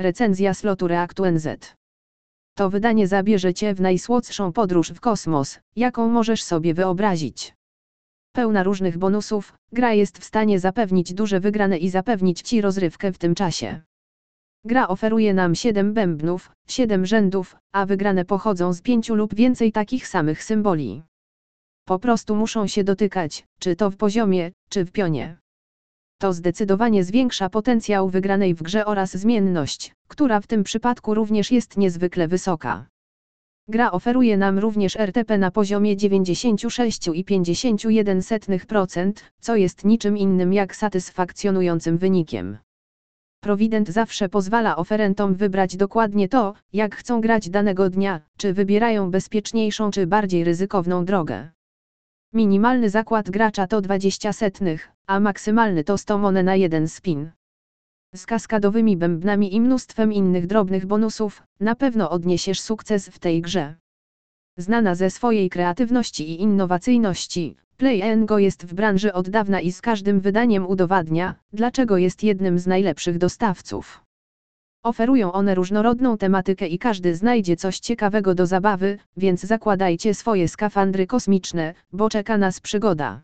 Recenzja slotu Reaktu NZ. To wydanie zabierze Cię w najsłodszą podróż w kosmos, jaką możesz sobie wyobrazić. Pełna różnych bonusów, gra jest w stanie zapewnić duże wygrane i zapewnić Ci rozrywkę w tym czasie. Gra oferuje nam 7 bębnów, 7 rzędów, a wygrane pochodzą z pięciu lub więcej takich samych symboli. Po prostu muszą się dotykać, czy to w poziomie, czy w pionie. To zdecydowanie zwiększa potencjał wygranej w grze oraz zmienność, która w tym przypadku również jest niezwykle wysoka. Gra oferuje nam również RTP na poziomie 96,51%, co jest niczym innym jak satysfakcjonującym wynikiem. Provident zawsze pozwala oferentom wybrać dokładnie to, jak chcą grać danego dnia, czy wybierają bezpieczniejszą czy bardziej ryzykowną drogę. Minimalny zakład gracza to 20 setnych, a maksymalny to 100 monę na jeden spin. Z kaskadowymi bębnami i mnóstwem innych drobnych bonusów, na pewno odniesiesz sukces w tej grze. Znana ze swojej kreatywności i innowacyjności, Play Go jest w branży od dawna i z każdym wydaniem udowadnia, dlaczego jest jednym z najlepszych dostawców. Oferują one różnorodną tematykę i każdy znajdzie coś ciekawego do zabawy, więc zakładajcie swoje skafandry kosmiczne, bo czeka nas przygoda.